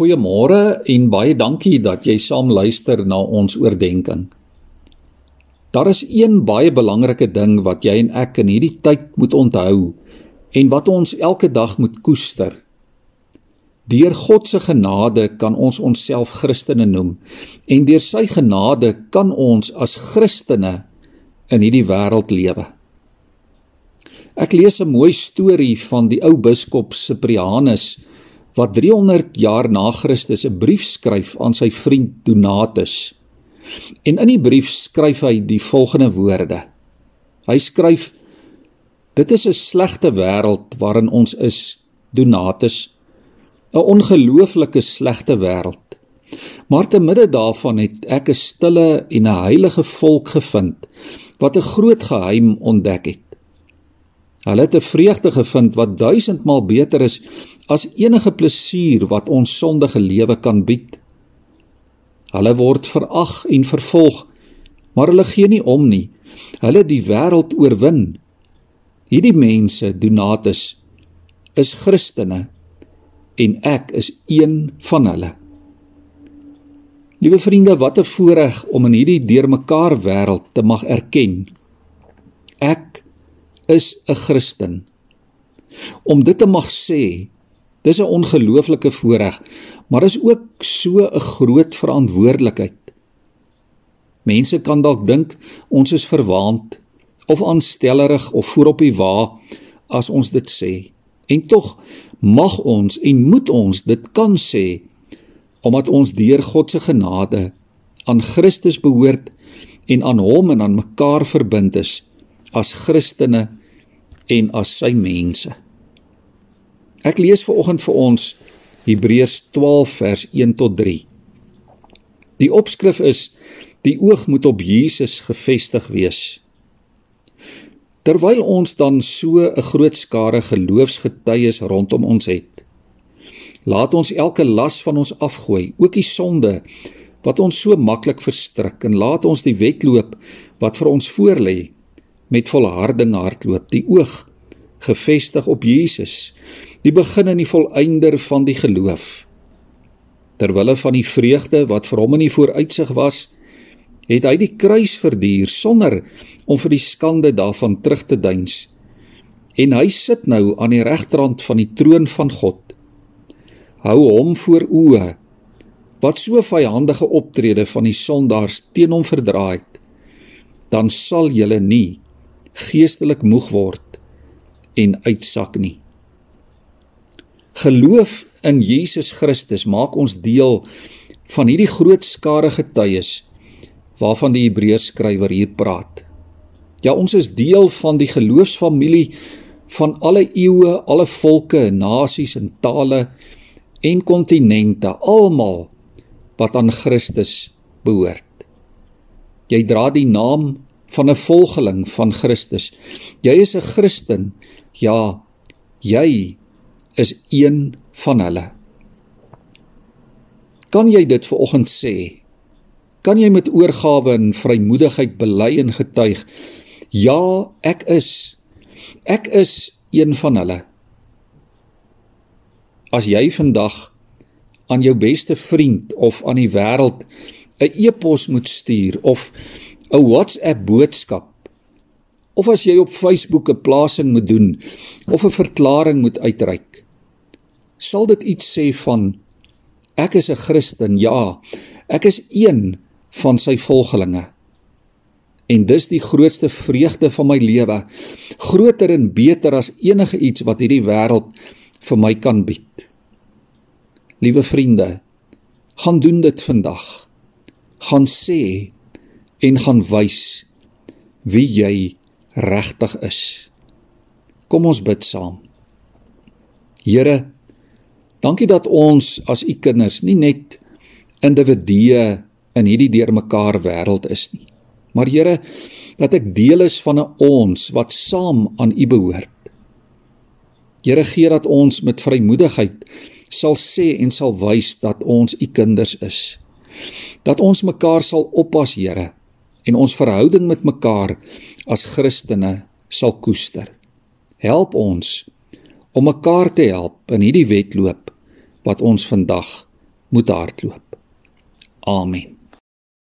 Goeiemôre en baie dankie dat jy saam luister na ons oordeenking. Daar is een baie belangrike ding wat jy en ek in hierdie tyd moet onthou en wat ons elke dag moet koester. Deur God se genade kan ons onsself Christene noem en deur sy genade kan ons as Christene in hierdie wêreld lewe. Ek lees 'n mooi storie van die ou biskop Cyprianus wat 300 jaar na Christus 'n brief skryf aan sy vriend Donatus. En in die brief skryf hy die volgende woorde. Hy skryf: Dit is 'n slegte wêreld waarin ons is, Donatus. 'n Ongelooflike slegte wêreld. Maar te midde daarvan het ek 'n stille en 'n heilige volk gevind wat 'n groot geheim ontdek het. Hulle het 'n vreugde gevind wat duisendmaal beter is as enige plesier wat ons sondige lewe kan bied. Hulle word verag en vervolg, maar hulle gee nie om nie. Hulle die wêreld oorwin. Hierdie mense, Donatus, is Christene en ek is een van hulle. Liewe vriende, wat 'n voorreg om in hierdie deurmekaar wêreld te mag erken. Ek is 'n Christen. Om dit te mag sê, Dis 'n ongelooflike voorreg, maar is ook so 'n groot verantwoordelikheid. Mense kan dalk dink ons is verwaand of aanstellerig of voorop die wa as ons dit sê. En tog mag ons en moet ons dit kan sê omdat ons deur God se genade aan Christus behoort en aan hom en aan mekaar verbind is as Christene en as sy mense. Ek lees ver oggend vir ons Hebreërs 12 vers 1 tot 3. Die opskrif is die oog moet op Jesus gefestig wees. Terwyl ons dan so 'n groot skare geloofsgetuies rondom ons het, laat ons elke las van ons afgooi, ook die sonde wat ons so maklik verstrik en laat ons die wedloop wat vir ons voorlê met volharding hardloop, die oog gefestig op Jesus die begin en die volëinder van die geloof. Terwille van die vreugde wat vir hom in die vooruitsig was, het hy die kruis verduur sonder om vir die skande daarvan terug te deins. En hy sit nou aan die regterrand van die troon van God. Hou hom voor oë wat so vyandige optrede van die sondaars teen hom verdra het. Dan sal julle nie geestelik moeg word en uitsak nie. Geloof in Jesus Christus maak ons deel van hierdie groot skare getuies waarvan die Hebreërs skrywer hier praat. Ja, ons is deel van die geloofsfamilie van alle eeue, alle volke, nasies en tale en kontinente, almal wat aan Christus behoort. Jy dra die naam van 'n volgeling van Christus. Jy is 'n Christen. Ja, jy is een van hulle. Kan jy dit ver oggend sê? Kan jy met oorgawe en vrymoedigheid bely en getuig? Ja, ek is. Ek is een van hulle. As jy vandag aan jou beste vriend of aan die wêreld 'n e-pos moet stuur of 'n WhatsApp boodskap of as jy op Facebook 'n plasing moet doen of 'n verklaring moet uitreik. Sal dit iets sê van ek is 'n Christen? Ja, ek is een van sy volgelinge. En dis die grootste vreugde van my lewe, groter en beter as enige iets wat hierdie wêreld vir my kan bied. Liewe vriende, gaan doen dit vandag. Gaan sê en gaan wys wie jy regtig is. Kom ons bid saam. Here, dankie dat ons as u kinders nie net individue in hierdie deurmekaar wêreld is nie. Maar Here, dat ek deel is van 'n ons wat saam aan u behoort. Here gee dat ons met vrymoedigheid sal sê en sal wys dat ons u kinders is. Dat ons mekaar sal oppas, Here, en ons verhouding met mekaar as Christene sal koester. Help ons om mekaar te help in hierdie wedloop wat ons vandag moet hardloop. Amen.